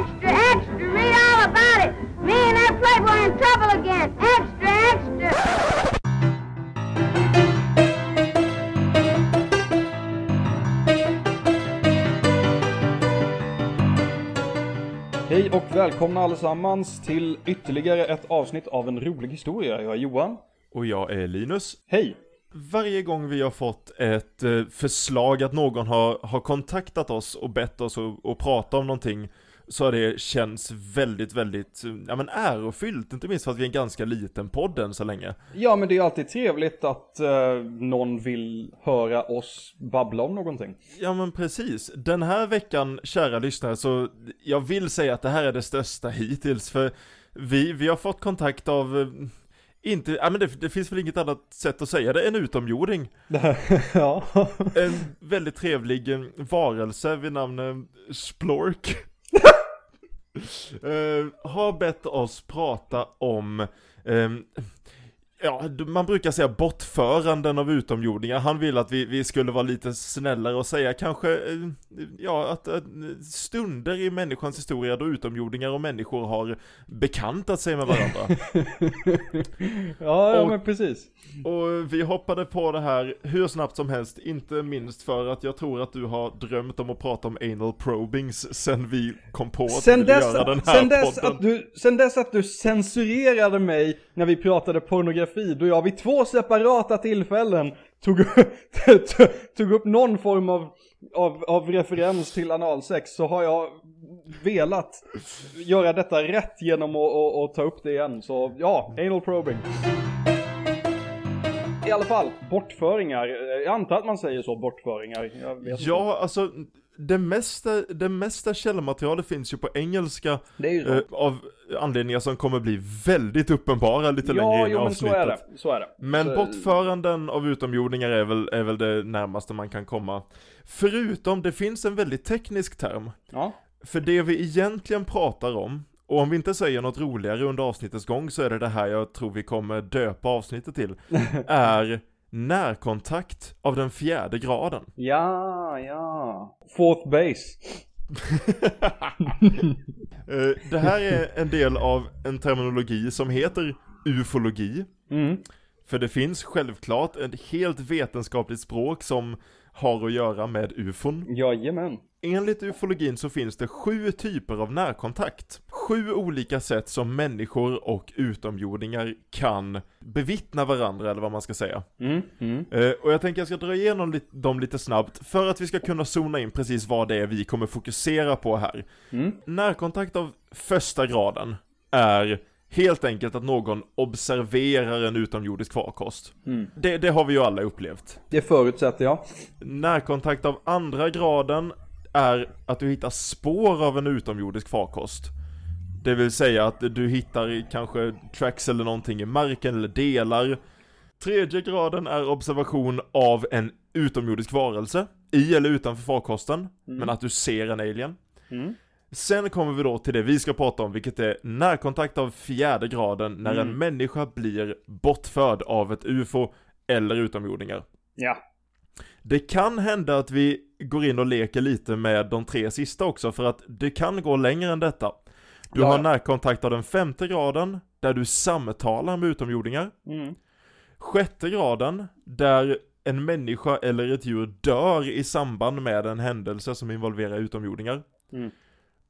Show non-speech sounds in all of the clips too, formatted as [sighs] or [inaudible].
extra, extra, read all about it. Me and that playboy in trouble again. Extra, extra. Hej och välkomna allesammans till ytterligare ett avsnitt av en rolig historia. Jag är Johan. Och jag är Linus. Hej! Varje gång vi har fått ett eh, förslag att någon har, har kontaktat oss och bett oss att, att prata om någonting så har det känts väldigt, väldigt, ja men ärofyllt, inte minst för att vi är en ganska liten podd än så länge. Ja men det är alltid trevligt att eh, någon vill höra oss babbla om någonting. Ja men precis. Den här veckan, kära lyssnare, så jag vill säga att det här är det största hittills, för vi, vi har fått kontakt av eh, inte, ja men det, det finns väl inget annat sätt att säga det, en utomjording. [laughs] ja. En väldigt trevlig eh, varelse vid namn eh, Splork [laughs] Eh, har bett oss prata om ehm, Ja, man brukar säga bortföranden av utomjordingar. Han vill att vi, vi skulle vara lite snällare och säga kanske, eh, ja, att, att stunder i människans historia då utomjordingar och människor har bekantat sig med varandra. [laughs] ja, ja Och- men precis. Och vi hoppade på det här hur snabbt som helst, inte minst för att jag tror att du har drömt om att prata om anal probings sen vi kom på att Sen dess, göra den här sen, dess podden. att du, sen dess att du censurerade mig när vi pratade pornografi, då jag vid två separata tillfällen tog, [laughs] tog upp någon form av, av, av referens till analsex, så har jag velat göra detta rätt genom att, att, att ta upp det igen. Så ja, anal probing. I alla fall, bortföringar. Jag antar att man säger så, bortföringar. Jag vet inte. Ja, alltså det mesta, det mesta källmaterialet finns ju på engelska det är ju eh, av anledningar som kommer bli väldigt uppenbara lite längre Ja, in i jo men så är det. avsnittet. Så är det. Men så, bortföranden av utomjordingar är väl, är väl det närmaste man kan komma. Förutom, det finns en väldigt teknisk term. Ja. För det vi egentligen pratar om, och om vi inte säger något roligare under avsnittets gång så är det det här jag tror vi kommer döpa avsnittet till, [laughs] är närkontakt av den fjärde graden. Ja, ja. Fourth base. [laughs] Eh, Det här är en del av en terminologi som heter ufologi. Mm. För det finns självklart ett helt vetenskapligt språk som har att göra med ufon. Jajamän. Enligt ufologin så finns det sju typer av närkontakt. Sju olika sätt som människor och utomjordingar kan bevittna varandra, eller vad man ska säga. Mm. Mm. Eh, och jag tänker jag ska dra igenom dem lite snabbt, för att vi ska kunna zona in precis vad det är vi kommer fokusera på här. Mm. Närkontakt av första graden är helt enkelt att någon observerar en utomjordisk farkost. Mm. Det, det har vi ju alla upplevt. Det förutsätter jag. Närkontakt av andra graden är att du hittar spår av en utomjordisk farkost. Det vill säga att du hittar kanske tracks eller någonting i marken eller delar. Tredje graden är observation av en utomjordisk varelse, i eller utanför farkosten, men att du ser en alien. Mm. Sen kommer vi då till det vi ska prata om, vilket är närkontakt av fjärde graden när en människa blir bortförd av ett UFO eller utomjordingar. Ja. Det kan hända att vi går in och leker lite med de tre sista också, för att det kan gå längre än detta. Du Ja, har närkontakt av den femte graden, där du samtalar med utomjordingar. Mm. Sjätte graden, där en människa eller ett djur dör i samband med en händelse som involverar utomjordingar. Mm.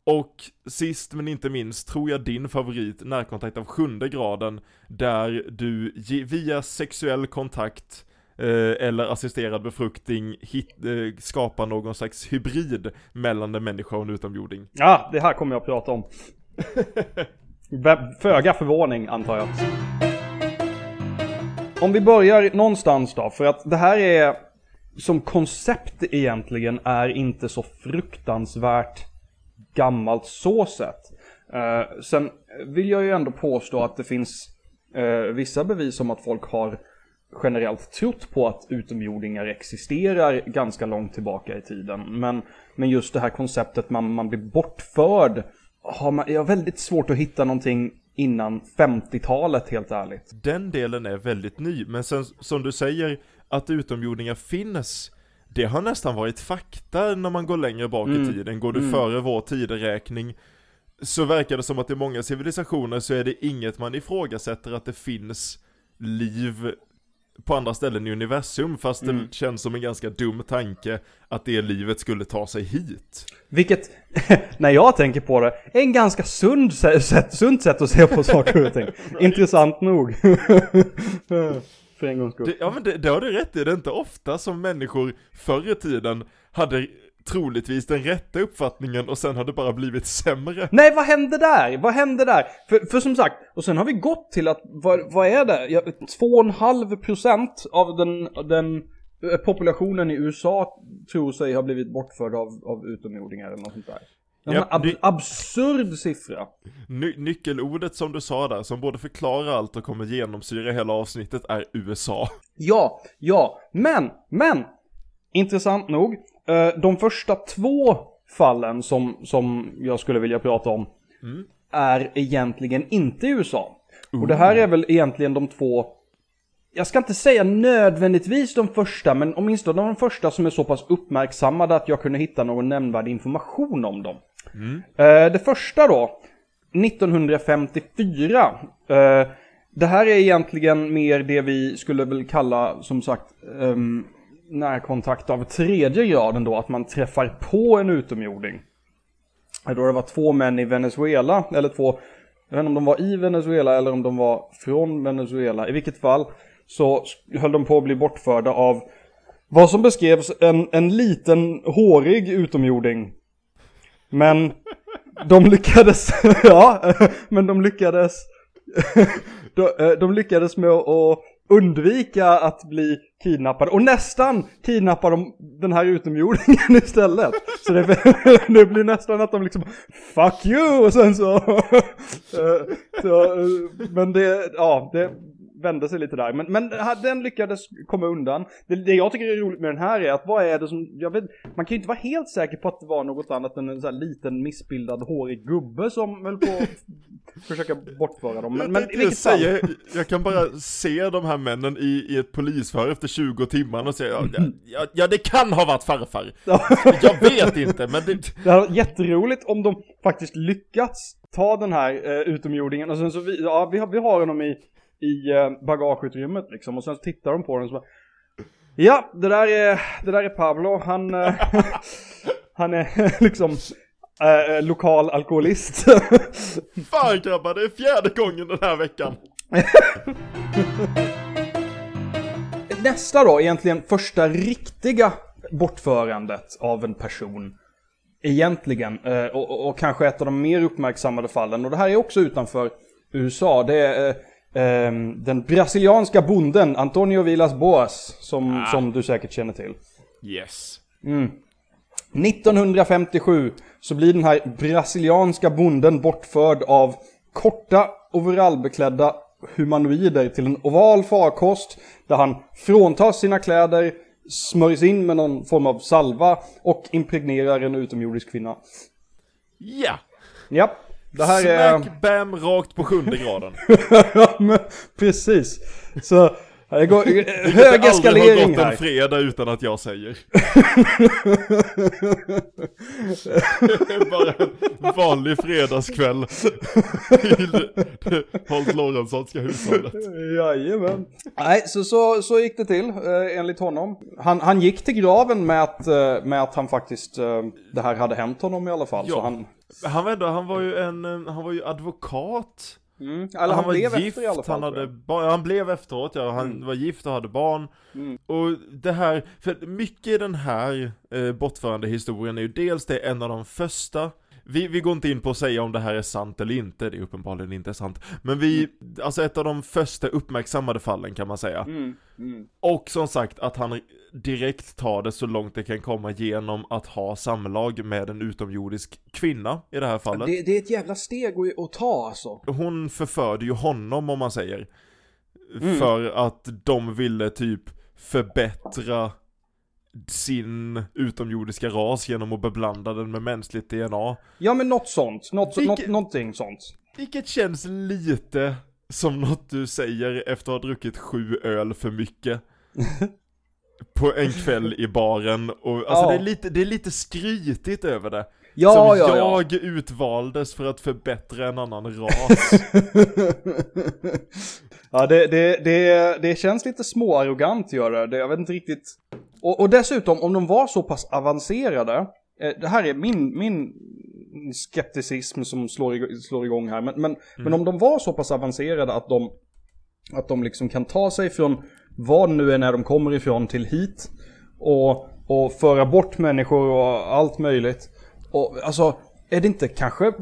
Och sist men inte minst tror jag din favorit, närkontakt av sjunde graden, där du via sexuell kontakt eh, eller assisterad befruktning hit, eh, skapar någon slags hybrid mellan en människa och en utomjording. Ja, det här kommer jag att prata om. [laughs] Föga förvåning antar jag. Om vi börjar någonstans då, för att det här är som koncept egentligen är inte så fruktansvärt gammalt så sett. Eh, sen vill jag ju ändå påstå att det finns eh, vissa bevis om att folk har generellt trott på att utomjordingar existerar ganska långt tillbaka i tiden. Men, men just det här konceptet man, man blir bortförd har man, jag har väldigt svårt att hitta någonting innan 50-talet helt ärligt. Den delen är väldigt ny, men sen som du säger, att utomjordingar finns, det har nästan varit fakta när man går längre bak i tiden. Går du före vår tideräkning, så verkar det som att i många civilisationer så är det inget man ifrågasätter att det finns liv på andra ställen i universum, fast Mm. det känns som en ganska dum tanke att det livet skulle ta sig hit. Vilket, [laughs] när jag tänker på det, är en ganska sund sä- sätt, sunt sätt att se på saker och ting. [laughs] Intressant nog. [laughs] För en gångs skull. Det, ja men det, det har du rätt i, det är inte ofta som människor förr i tiden hade troligtvis den rätta uppfattningen och sen har det bara blivit sämre. Nej, vad hände där? Vad hände där? För, för som sagt, och sen har vi gått till att, vad, vad är det? Ja, 2,5 procent av den, den eh, populationen i USA tror sig ha blivit bortförd av, av utomjordingar eller något sånt där. En Ja, ab- absurd siffra. Ny, nyckelordet som du sa där, som både förklarar allt och kommer genomsyra hela avsnittet är USA. Ja, ja, men, men, intressant nog, eh, de första två fallen som, som jag skulle vilja prata om är egentligen inte USA. Och det här är väl egentligen de två, jag ska inte säga nödvändigtvis de första, men åtminstone de första som är så pass uppmärksammade att jag kunde hitta någon nämnvärd information om dem. Mm. Eh, det första då, 1954. Eh, det här är egentligen mer det vi skulle väl kalla, som sagt, ehm, närkontakt av tredje graden då, att man träffar på en utomjording. Då det var två män i Venezuela, eller två, jag vet inte om de var i Venezuela eller om de var från Venezuela. I vilket fall så höll de på att bli bortförda av vad som beskrevs en, en liten hårig utomjording. Men de lyckades, [laughs] ja, men de lyckades, [laughs] de, eh, de lyckades med att undvika att bli kidnappade och nästan kidnappar de den här utomjordingen [laughs] istället. Så det, det blir nästan att de liksom Fuck you! Och sen så, eh, så eh, Men det, ja, det vände sig lite där. Men, men den lyckades komma undan. Det, det jag tycker är roligt med den här är att vad är det som, jag vet, man kan ju inte vara helt säker på att det var något annat än en sån här liten missbildad hårig gubbe som höll på att [laughs] försöka bortföra dem. Men, men jag, vilket säger, jag kan bara se de här männen i, i ett polisförhör efter 20 timmar och säga ja, ja, ja det kan ha varit farfar. [laughs] Jag vet inte men det, [laughs] Det hade varit jätteroligt om de faktiskt lyckats ta den här eh, utomjordingen och sen så vi, ja, vi, har, vi har honom i, i eh, bagageutrymmet liksom och sen så tittar de på den och så bara, Ja, det där är, det där är Pablo, han, eh, [laughs] han är [laughs] liksom eh, lokal alkoholist. [laughs] fan grabbar det är fjärde gången den här veckan. Nästa då, egentligen första riktiga bortförandet av en person. Egentligen, och, och, och kanske ett av de mer uppmärksammade fallen, och det här är också utanför USA, det är den brasilianska bonden Antonio Villas Boas, som, som du säkert känner till. Yes. 1957 så blir den här brasilianska bonden bortförd av korta overallbeklädda humanoider till en oval farkost där han fråntas sina kläder, smörjs in med någon form av salva och impregnerar en utomjordisk kvinna. Ja. Ja, det här är... Smack bam rakt på sjunde graden. [laughs] Precis. Så det går hög Det aldrig har eskalering gått en här. fredag utan att jag säger. Det [laughs] är [laughs] bara en vanlig fredagskväll det Hans Lorentzonska hushållet. Jajamän. Nej, så, så, så gick det till eh, enligt honom. Han, han gick till graven med att, eh, med att han faktiskt, eh, det här hade hänt honom i alla fall. Så Ja. han, Han var ändå, han var ju en, eh, han var ju advokat. mm, eller han, var blev gift, efter i alla fall. han hade barn, han blev efteråt ja, han var gift och hade barn. Mm. Och det här, för mycket i den här eh, bortförande historien är ju dels det en av de första vi, vi går inte in på att säga om det här är sant eller inte, det är uppenbarligen inte sant. Men vi, alltså ett av de första uppmärksammade fallen kan man säga. Mm, mm. Och som sagt att han direkt tar det så långt det kan komma genom att ha samlag med en utomjordisk kvinna i det här fallet. Det, det är ett jävla steg att, att ta alltså. Hon förförde ju honom om man säger. Mm. För att de ville typ förbättra sin utomjordiska ras genom att beblanda den med mänskligt DNA. Ja men något sånt, något, Vilket- något, någonting sånt. Vilket känns lite som något du säger efter att ha druckit sju öl för mycket. [laughs] På en kväll i baren och alltså Ja. det, är lite, det är lite skrytigt över det. Ja, som ja, ja. jag utvaldes för att förbättra en annan ras. [laughs] ja, det, det, det, det känns lite småarrogant gör det. Jag vet inte riktigt. Och, och dessutom, om de var så pass avancerade. Eh, det här är min, min skepticism som slår, slår igång här. Men, men, men om de var så pass avancerade att de, att de liksom kan ta sig från vad nu är när de kommer ifrån till hit. Och, och föra bort människor och allt möjligt. Och alltså, är det inte kanske...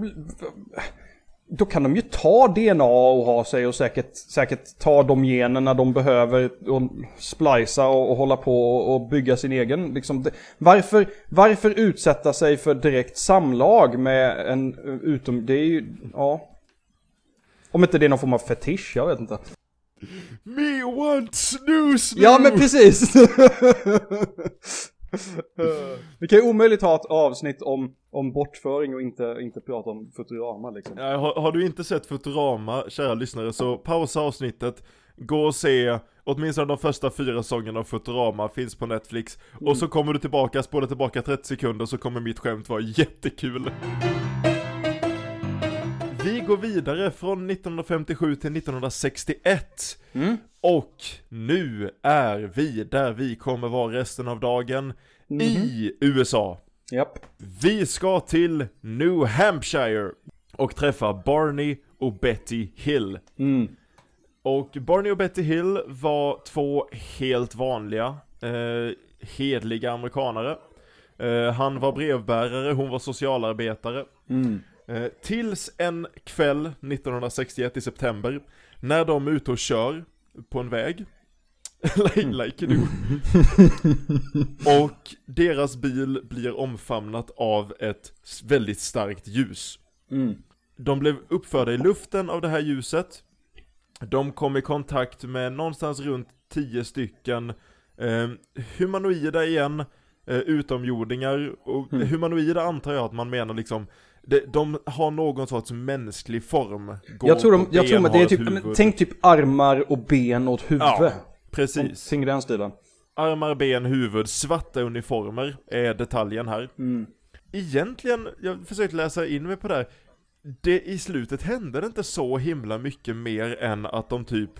Då kan de ju ta DNA och ha sig och säkert, säkert ta de generna de behöver och splicea och, och hålla på och, och bygga sin egen. Liksom, det, varför, varför utsätta sig för direkt samlag med en utom... Det är ju... Ja. Om inte det är någon form av fetisch, jag vet inte. Me want snoo! Ja men precis! [laughs] Vi kan ju omöjligt ha ett avsnitt om, om bortföring och inte, inte prata om Futurama liksom. Ja, har, har du inte sett Futurama, kära lyssnare, så pausa avsnittet, gå och se åtminstone de första fyra säsongerna av Futurama, finns på Netflix, och så kommer du tillbaka, spola tillbaka 30 sekunder så kommer mitt skämt vara jättekul. Vi går vidare från 1957 till 1961. Mm. Och nu är vi där vi kommer vara resten av dagen, i USA. Japp. Vi ska till New Hampshire och träffa Barney och Betty Hill. Mm. Och Barney och Betty Hill var två helt vanliga, eh, hedliga amerikanare. Eh, han var brevbärare, hon var socialarbetare. Mm. Eh, tills en kväll 1961 i september, när de är ute och kör på en väg. [laughs] like, like you do. [laughs] och deras bil blir omfamnat av ett väldigt starkt ljus. Mm. De blev uppförda i luften av det här ljuset. De kom i kontakt med någonstans runt 10 stycken eh, humanoida igen, eh, utomjordingar. Och Mm. humanoida antar jag att man menar liksom, de, de har någon sorts mänsklig form. Går Jag tror, de, jag tror det är typ, men, tänk typ armar och ben och ett huvud. Ja, precis. Tänk den stilen. Armar, ben, huvud, svarta uniformer är detaljen här. Mm. Egentligen, jag försökte läsa in mig på det här. Det i slutet hände det inte så himla mycket mer än att de typ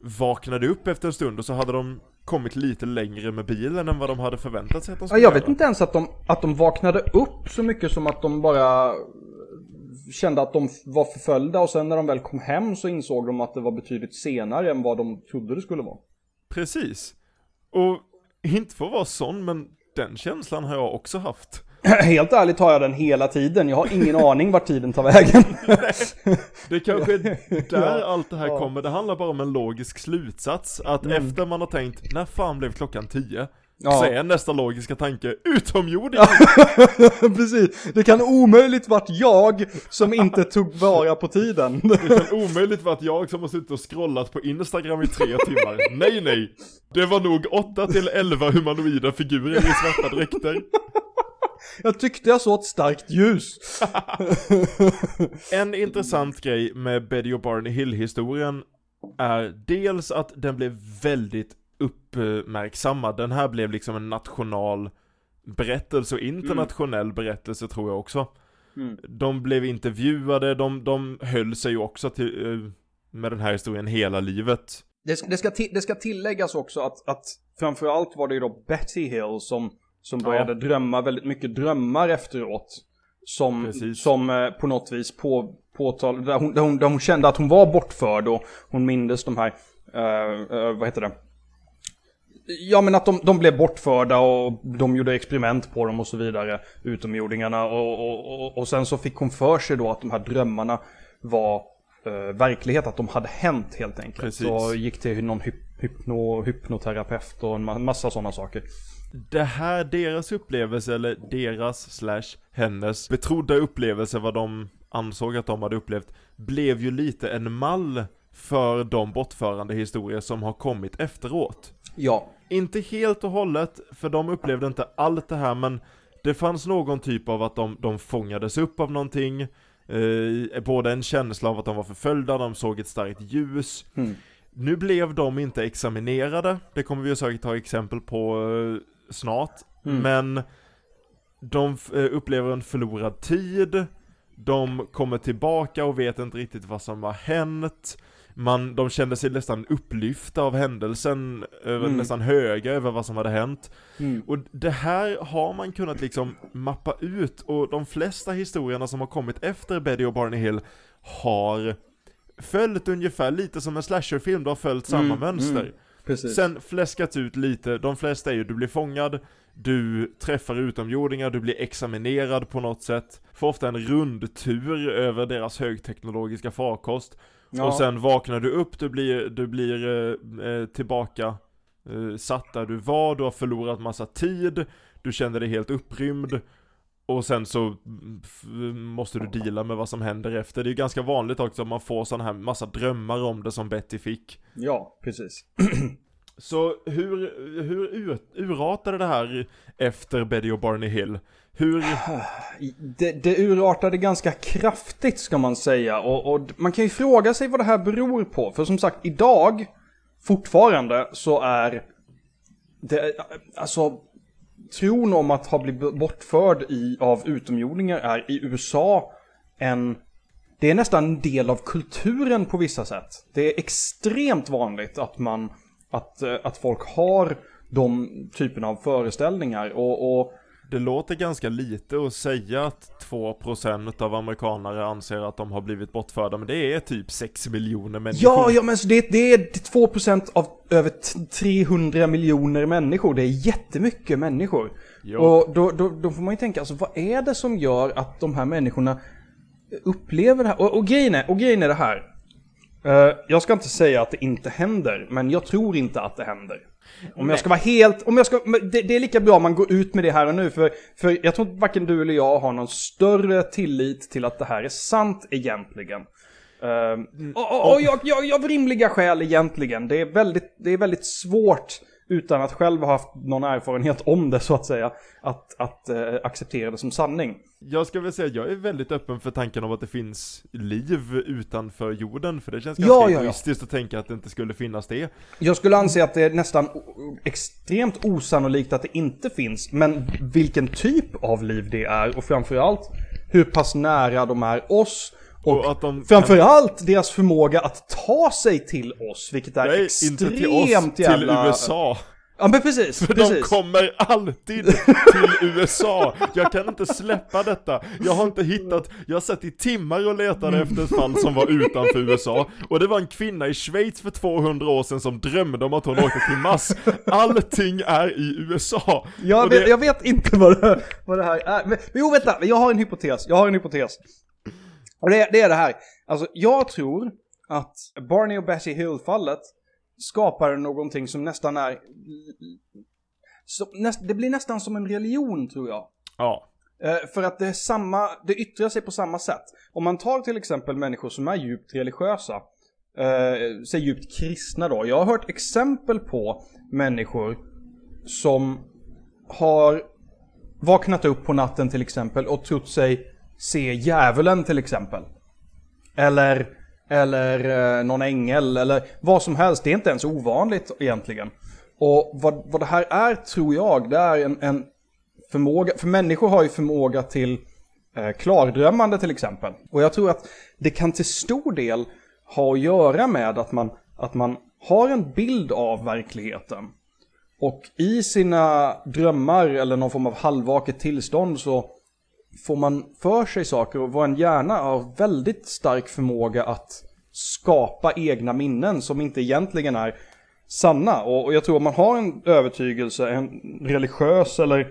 vaknade upp efter en stund och så hade de kommit lite längre med bilen än vad de hade förväntat sig att de skulle jag vet göra. inte ens att de, att de vaknade upp så mycket som att de bara kände att de var förföljda och sen när de väl kom hem så insåg de att det var betydligt senare än vad de trodde det skulle vara. Precis. Och inte för att vara sån, men den känslan har jag också haft. [clears throat] Helt ärligt har jag den hela tiden. Jag har ingen [laughs] aning vart tiden tar vägen. Det kanske är [laughs] där allt det här ja. Mm. kommer, det handlar bara om en logisk slutsats. Att efter man har tänkt, när fan blev klockan 10? Ja. Så är nästa logiska tanke, utomjording! [laughs] Precis. Det kan omöjligt varit jag som inte tog vara på tiden. Det kan omöjligt vara att jag som har suttit och scrollat på Instagram i tre timmar. Nej, nej! Det var nog 8 till 11 humanoida figurer i svarta dräkter. Jag tyckte jag såg ett starkt ljus. [laughs] En intressant grej med Betty och Barney Hill-historien är dels att den blev väldigt uppmärksammad. Den här blev liksom en national berättelse och internationell berättelse tror jag också. Mm. De blev intervjuade, de, de höll sig ju också till, eh, med den här historien hela livet. Det, ska- det, ska, det ska tilläggas också att, att framförallt var det ju då Betty Hill som, som började drömma väldigt mycket drömmar efteråt. Som, Precis. som eh, på något vis på, påtal, där hon, där, hon, där hon kände att hon var bortförd och hon mindes de här, eh, eh, vad heter det? Ja men att de, de blev bortförda och de gjorde experiment på dem och så vidare, utomjordingarna. Och, och, och, och sen så fick hon för sig då att de här drömmarna var eh, verklighet, att de hade hänt helt enkelt. Precis. Så gick till någon hyp, hypno, hypnoterapeut och en ma- massa sådana saker. Det här, deras upplevelse, eller deras slash hennes betrodda upplevelse, vad de ansåg att de hade upplevt, blev ju lite en mall för de bortförande historier som har kommit efteråt. Ja. Inte helt och hållet, för de upplevde inte allt det här, men det fanns någon typ av att de, de fångades upp av någonting, eh, både en känsla av att de var förföljda, de såg ett starkt ljus. Mm. Nu blev de inte examinerade, det kommer vi säkert ha exempel på eh, snart, Mm. men de eh, upplever en förlorad tid, de kommer tillbaka och vet inte riktigt vad som har hänt, man, de kände sig nästan upplyfta av händelsen, Mm. nästan höga över vad som hade hänt. Mm. Och det här har man kunnat liksom mappa ut, och de flesta historierna som har kommit efter Betty och Barney Hill har följt ungefär lite som en slasherfilm, de har följt samma Mm, mönster. Precis. Sen fläskats ut lite, de flesta är ju du blir fångad, du träffar utomjordingar, du blir examinerad på något sätt, får ofta en rundtur över deras högteknologiska farkost, Ja. och sen vaknar du upp, du blir, du blir eh, eh, tillbaka eh, satt där du var, du har förlorat massa tid, du känner dig helt upprymd, och sen så måste du deala med vad som händer efter. Det är ju ganska vanligt också att man får sådana här massa drömmar om det som Betty fick. Ja, precis. [clears throat] Så hur, hur ur, urartade det här efter Betty och Barney Hill? Hur, [sighs] Det, det urartade ganska kraftigt ska man säga och, och man kan ju fråga sig vad det här beror på. För som sagt, idag fortfarande så är det, alltså tron om att ha blivit bortförd i, av utomjordingar är i USA en det är nästan en del av kulturen på vissa sätt. Det är extremt vanligt att man att, eh, att folk har de typerna av föreställningar och, och det låter ganska lite att säga att 2% av amerikanare anser att de har blivit bortförda, men det är typ 6 miljoner människor. Ja, ja men så det, det är 2% av över t- 300 miljoner människor. Det är jättemycket människor. Jo. Och då, då, då får man ju tänka, alltså vad är det som gör att de här människorna upplever det här? Och, och, grejen, är, och grejen är det här. Eh, jag ska inte säga att det inte händer, men jag tror inte att det händer. Om jag ska vara helt, om jag ska, det, det är lika bra man går ut med det här och nu, för, för jag tror att varken du eller jag har någon större tillit till att det här är sant egentligen. Ehm, och och, och jag, jag, jag av rimliga skäl egentligen. Det är, väldigt, det är väldigt svårt, utan att själv ha haft någon erfarenhet om det så att säga, att, att eh, acceptera det som sanning. Jag ska väl säga att jag är väldigt öppen för tanken om att det finns liv utanför jorden, för det känns Ja, ganska ja, ja. egoistiskt att tänka att det inte skulle finnas det. Jag skulle anse att det är nästan extremt osannolikt att det inte finns, men vilken typ av liv det är och framförallt hur pass nära de är oss och, Och de framförallt deras förmåga att ta sig till oss, vilket är Nej, extremt inte till oss, till jävla... USA. Ja men precis, För precis. de kommer alltid till [laughs] USA. Jag kan inte släppa detta. Jag har inte hittat, jag har sett i timmar och letade efter ett fall som var utanför USA. Och det var en kvinna i Schweiz för 200 år sedan som drömde om att hon åkte till Mars. Allting är i USA. Jag vet, det- jag vet inte vad det, vad det här är. Men, men jo, vänta. Jag har en hypotes. Jag har en hypotes. Och det, det är det här. Alltså, jag tror att Barney och Bessie Hill-fallet skapar någonting som nästan är... Så, näst, det blir nästan som en religion, tror jag. Ja. Eh, för att det är samma, det yttrar sig på samma sätt. Om man tar till exempel människor som är djupt religiösa, eh, säg djupt kristna då. Jag har hört exempel på människor som har vaknat upp på natten till exempel och trott sig se djävulen till exempel. Eller, eller eh, någon ängel eller vad som helst. Det är inte ens ovanligt egentligen. Och vad, vad det här är tror jag, det är en, en förmåga, för människor har ju förmåga till eh, klardrömmande till exempel. Och jag tror att det kan till stor del ha att göra med att man, att man har en bild av verkligheten. Och i sina drömmar eller någon form av halvvaket tillstånd så får man för sig saker och vår hjärna har väldigt stark förmåga att skapa egna minnen som inte egentligen är sanna. Och, och jag tror om man har en övertygelse, en religiös eller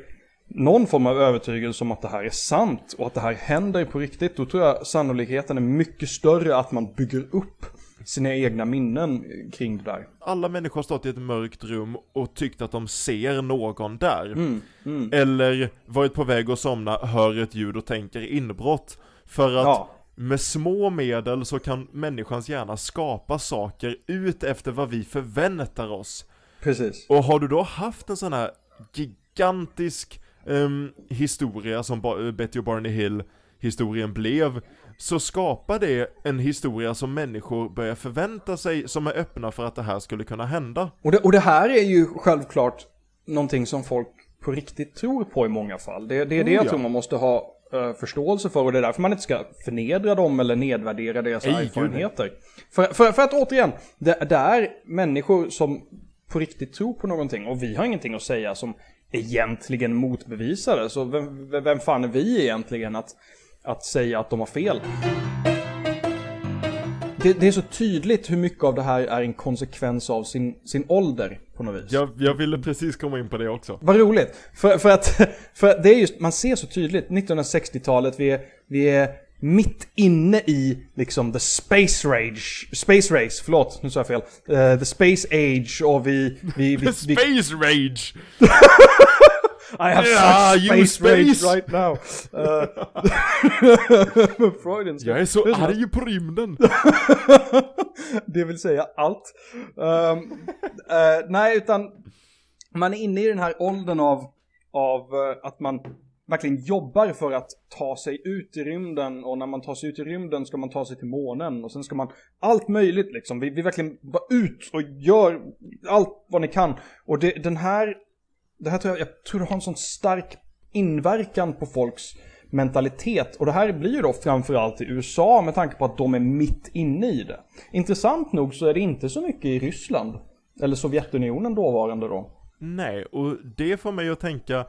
någon form av övertygelse om att det här är sant och att det här händer på riktigt, då tror jag sannolikheten är mycket större att man bygger upp sina egna minnen kring det där. Alla människor har stått i ett mörkt rum och tyckt att de ser någon där. Mm, Eller varit på väg att somna, hör ett ljud och tänker inbrott. För att Ja. med små medel så kan människans hjärna skapa saker ut efter vad vi förväntar oss. Precis. Och har du då haft en sån här gigantisk ehm, historia som ba- Betty och Barney Hill historien blev, så skapar det en historia som människor börjar förvänta sig, som är öppna för att det här skulle kunna hända. Och det, och det här är ju självklart någonting som folk på riktigt tror på i många fall. Det, det är det jag Oh, ja. tror man måste ha eh, förståelse för och det är därför man inte ska förnedra dem eller nedvärdera deras gud, erfarenheter. För, för, för att återigen, det, det är människor som på riktigt tror på någonting och vi har ingenting att säga som egentligen motbevisar det. Så vem- vem fan är vi egentligen att, att säga att de har fel? Det, det är så tydligt hur mycket av det här är en konsekvens av sin, sin ålder på något vis. Jag, jag ville precis komma in på det också. Vad roligt. För, för att [laughs] för det är just, man ser så tydligt 1960-talet, vi är, vi är mitt inne i liksom the space rage, space race, förlåt, nu sa jag fel. Eh, the space age och vi... vi, vi, [laughs] vi Space Rage! [laughs] I have Yeah, such you space, rage space. right now. Uh, [laughs] Jag är så som arg på rymden! [laughs] det vill säga allt. Ehm, eh, nej, utan man är inne i den här åldern av, av eh, att man verkligen jobbar för att ta sig ut i rymden och när man tar sig ut i rymden ska man ta sig till månen och sen ska man allt möjligt liksom. Vi, vi verkligen bara ut och gör allt vad ni kan. Och det, den här, det här tror jag, jag tror det har en sån stark inverkan på folks mentalitet. Och det här blir ju då framförallt i USA med tanke på att de är mitt inne i det. Intressant nog så är det inte så mycket i Ryssland. Eller Sovjetunionen dåvarande då. Nej, och det får mig att tänka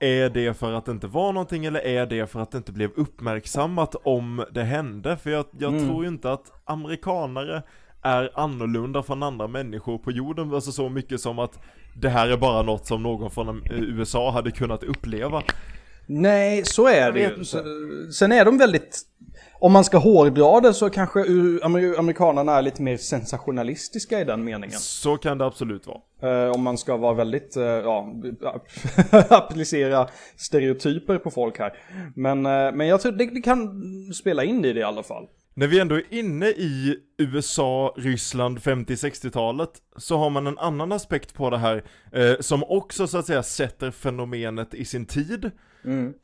Är det för att det inte var någonting eller är det för att det inte blev uppmärksammat om det hände? För jag, jag Mm. tror ju inte att amerikanare är annorlunda från andra människor på jorden, alltså så mycket som att det här är bara något som någon från eh, USA hade kunnat uppleva. Nej, så är det ju. Sen är de väldigt... Om man ska hårdra det så kanske amerikanerna är lite mer sensationalistiska i den meningen. Så kan det absolut vara. Eh, om man ska vara väldigt, eh, ja, [laughs] applicera stereotyper på folk här. Men, men jag tror det, det kan spela in i det i alla fall. När vi ändå är inne i USA, Ryssland, 50-60-talet så har man en annan aspekt på det här eh, som också så att säga sätter fenomenet i sin tid.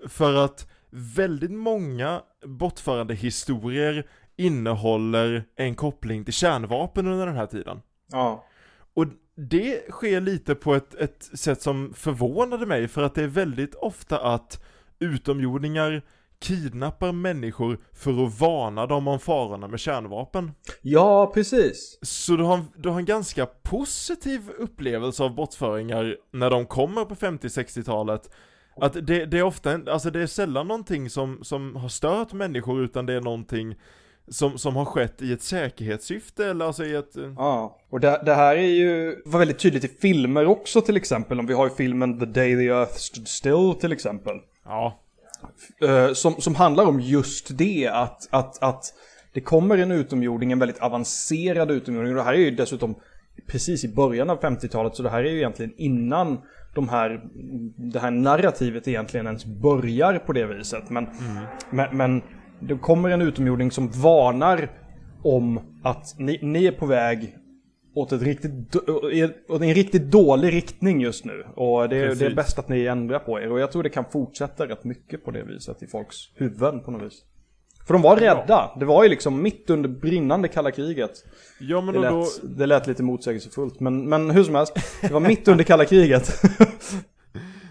För att väldigt många bortförande historier innehåller en koppling till kärnvapen under den här tiden. Ja. Och det sker lite på ett, ett sätt som förvånade mig för att det är väldigt ofta att utomjordingar kidnappar människor för att varna dem om farorna med kärnvapen. Ja, precis. Så du har, du har en ganska positiv upplevelse av bortföringar när de kommer på 50-60-talet. Att det, det är ofta, alltså det är sällan någonting som, som har stört människor utan det är någonting som, som har skett i ett säkerhetssyfte eller alltså i ett... eh, Ja, och det, det här är ju var väldigt tydligt i filmer också till exempel. Om vi har ju filmen The Day the Earth Stood Still till exempel. Ja, Eh, som, som handlar om just det, att, att, att det kommer en utomjording, en väldigt avancerad utomjording. Och det här är ju dessutom precis i början av 50-talet, så det här är ju egentligen innan de här, det här narrativet egentligen ens börjar på det viset. Men, men, men det kommer en utomjording som varnar om att ni, ni är på väg åt, ett riktigt, åt en riktigt dålig riktning just nu. Och det, är- det är bäst att ni ändrar på er. Och jag tror det kan fortsätta rätt mycket på det viset i folks huvuden på något vis. För de var rädda. Det var ju liksom mitt under brinnande kalla kriget. ja men Det och då, lät, det lät lite motsägelsefullt. Men, men hur som helst, det var mitt under kalla kriget. [laughs]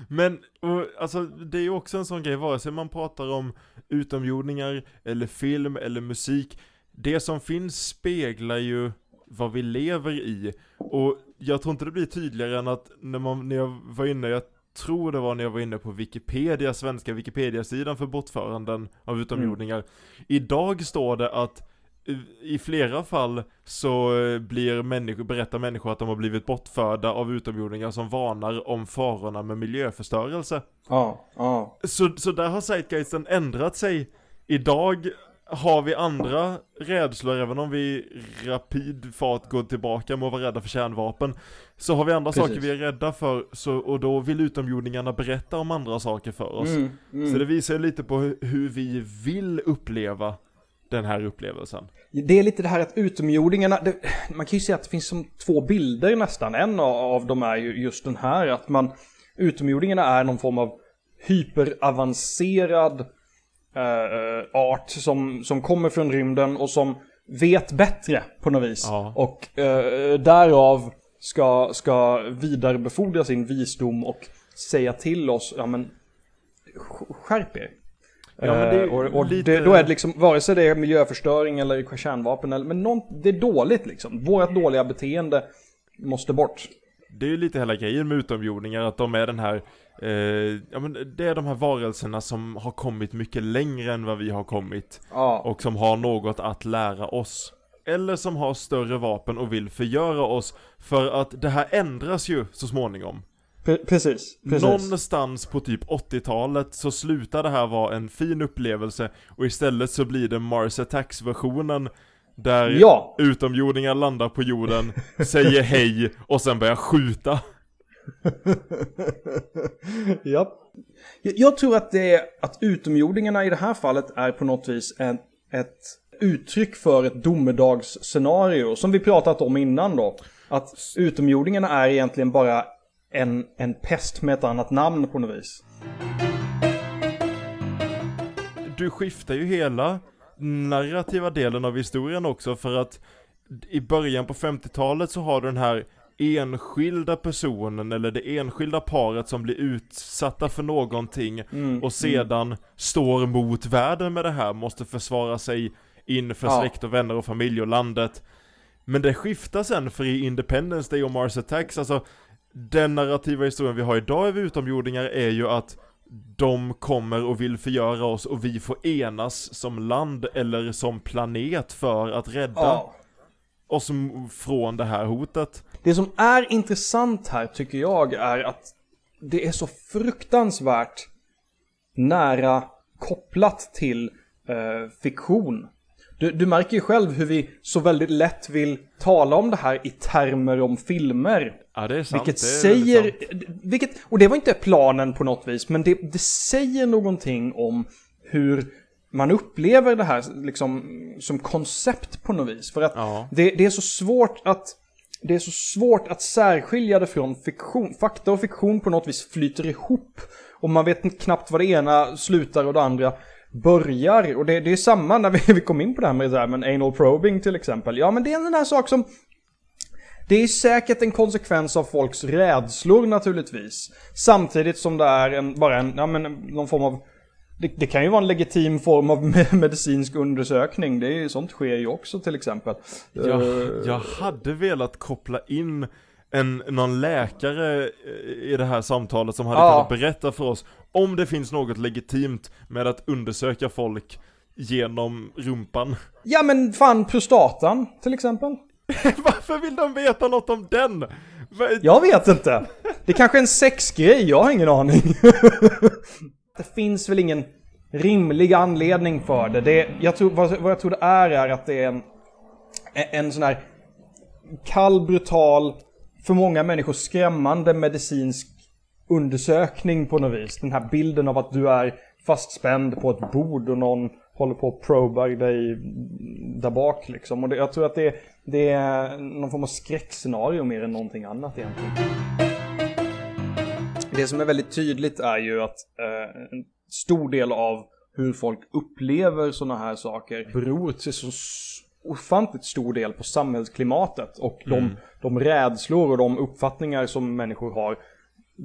Men, och, alltså det är ju också en sån grej, vare sig man pratar om utomjordingar, eller film, eller musik Det som finns speglar ju vad vi lever i Och jag tror inte det blir tydligare än att när, man, när jag var inne, jag tror det var när jag var inne på Wikipedia, svenska Wikipedia-sidan för bortföranden av utomjordingar Idag står det att eh, i flera fall så eh, blir människor, berättar människor att de har blivit bortförda av utomjordingar som varnar om farorna med miljöförstörelse. ja, ja. Så, så där har Zeitgeisten ändrat sig. Idag har vi andra rädslor, även om vi rapid fart går tillbaka med att vara rädda för kärnvapen. Så har vi andra Precis. saker vi är rädda för, så, och då vill utomjordingarna berätta om andra saker för oss. Mm, mm. Så det visar lite på hur, hur vi vill uppleva den här upplevelsen. Det är lite det här att utomjordingarna, det, man kan ju säga att det finns som två bilder nästan. En av, av dem är ju just den här att man, utomjordingarna är någon form av hyperavancerad eh, art som, som kommer från rymden och som vet bättre på något vis. Ja. Och eh, därav ska, ska vidarebefordra sin visdom och säga till oss, ja men sk- skärp er. Ja, men det Eh, och och lite- det, då är det liksom, vare sig det är miljöförstöring eller kärnvapen, eller, men någon, det är dåligt liksom. Vårt dåliga beteende måste bort. Det är ju lite hela grejen med utomjordingar, att de är den här, eh, ja men det är de här varelserna som har kommit mycket längre än vad vi har kommit. Ja, Och som har något att lära oss. Eller som har större vapen och vill förgöra oss. För att det här ändras ju så småningom. pre- precis. precis. Någonstans på typ 80-talet så slutar det här vara en fin upplevelse och istället så blir det Mars Attacks-versionen där Ja. utomjordingar landar på jorden, säger hej och sen börjar skjuta. [laughs] ja. Jag, tror att det är att utomjordingarna i det här fallet är på något vis en, ett uttryck för ett domedagsscenario som vi pratat om innan då. Att utomjordingarna är egentligen bara en, en pest med ett annat namn på något vis. Du skiftar ju hela narrativa delen av historien också för att i början på 50-talet så har du den här enskilda personen eller det enskilda paret som blir utsatta för någonting och sedan står mot världen med det här, måste försvara sig inför Ja. släkt och vänner och familj och landet. Men det skiftar sen för i Independence Day och Mars Attacks, alltså den narrativa historien vi har idag över utomjordingar är ju att de kommer och vill förgöra oss och vi får enas som land eller som planet för att rädda Ja. oss från det här hotet. Det som är intressant här tycker jag är att det är så fruktansvärt nära kopplat till eh, fiktion. Du, du märker ju själv hur vi så väldigt lätt vill tala om det här i termer om filmer. Ja det är sant. Vilket det är säger, sant. vilket, och det var inte planen på något vis, men det, det säger någonting om hur man upplever det här liksom, som koncept på något vis. För att Ja. det, det är så svårt att det är så svårt att särskilja det från fiktion. Fakta och fiktion på något vis flyter ihop. Och man vet knappt vad det ena slutar och det andra börjar. Och det, det är samma när vi, [laughs] vi kom in på det här med, det här med anal probing till exempel. Ja men det är en sån här sak som det är säkert en konsekvens av folks rädslor naturligtvis. Samtidigt som det är en, bara en, ja men någon form av det, det kan ju vara en legitim form av [laughs] me- medicinsk undersökning. Det är sånt sker ju också till exempel. Jag, Eh, jag hade velat koppla in en, någon läkare i det här samtalet som hade Ja. kunnat berätta för oss om det finns något legitimt med att undersöka folk genom rumpan. Ja men fan prostatan till exempel. [laughs] Varför vill de veta något om den? Jag vet inte. Det kanske är en sexgrej, jag har ingen aning. [laughs] det finns väl ingen rimlig anledning för det. det jag tror, vad, vad jag tror det är är att det är en, en sån här kall, brutal, för många människor skrämmande medicinsk undersökning på något vis. Den här bilden av att du är fastspänd på ett bord och någon håller på att probar dig där bak liksom. Och det, jag tror att det, det är någon form av skräckscenario mer än någonting annat egentligen. Det som är väldigt tydligt är ju att eh, en stor del av hur folk upplever sådana här saker beror till så ofantligt stor del på samhällsklimatet och de, de rädslor och de uppfattningar som människor har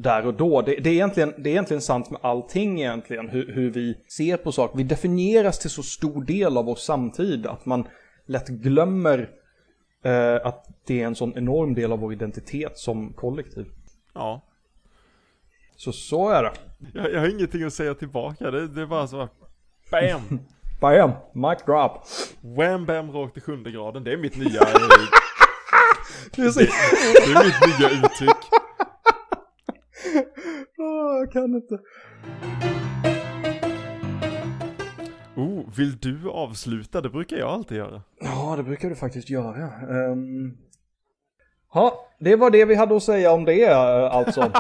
där och då. Det, det, är, egentligen, det är egentligen sant med allting egentligen, hur, hur vi ser på saker. Vi definieras till så stor del av vår samtid att man lätt glömmer eh, att det är en sån enorm del av vår identitet som kollektiv. Ja. Så så är det. Jag, jag har ingenting att säga tillbaka, det, det är bara så BAM! [laughs] Bam! Mic drop. Wham bam rakt i sjunde graden, det är mitt nya, [laughs] Det det är mitt nya uttryck. Jag kan inte. Oh, vill du avsluta? Det brukar jag alltid göra. Ja, det brukar du faktiskt göra. Um... Ja, det var det vi hade att säga om det eh, alltså. [laughs]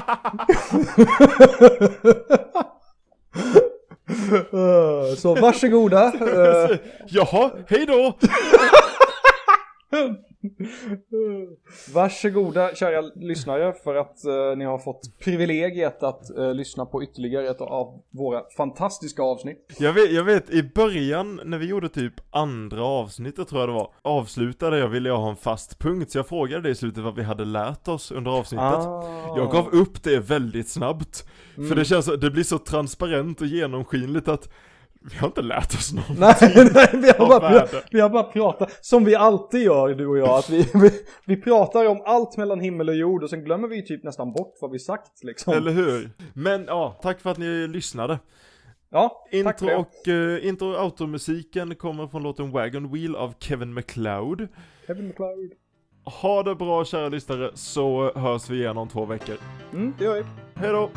Eh, Så varsågoda. [laughs] Eh, Jaha, hej då! [laughs] Varsågoda kära lyssnare för att eh, ni har fått privilegiet att eh, lyssna på ytterligare ett av våra fantastiska avsnitt. Jag vet, jag vet, i början när vi gjorde typ andra avsnittet tror jag det var Avslutade jag ville jag ha en fast punkt så jag frågade dig i slutet vad vi hade lärt oss under avsnittet Ah. Jag gav upp det väldigt snabbt Mm. För det känns, det blir så transparent och genomskinligt att Vi har inte lärt oss någonting Nej, [laughs] nej vi, har bara, värde. vi har bara pratat, som vi alltid gör du och jag, att vi, vi, vi pratar om allt mellan himmel och jord och sen glömmer vi typ nästan bort vad vi sagt liksom. Eller hur? Men ja, tack för att ni lyssnade ja, tack för Intro det. och, uh, intro och automusiken kommer från låten Wagon Wheel av Kevin MacLeod Kevin McLeod. Ha det bra kära lyssnare, så hörs vi igen om två veckor Mm, det gör vi. Hej då.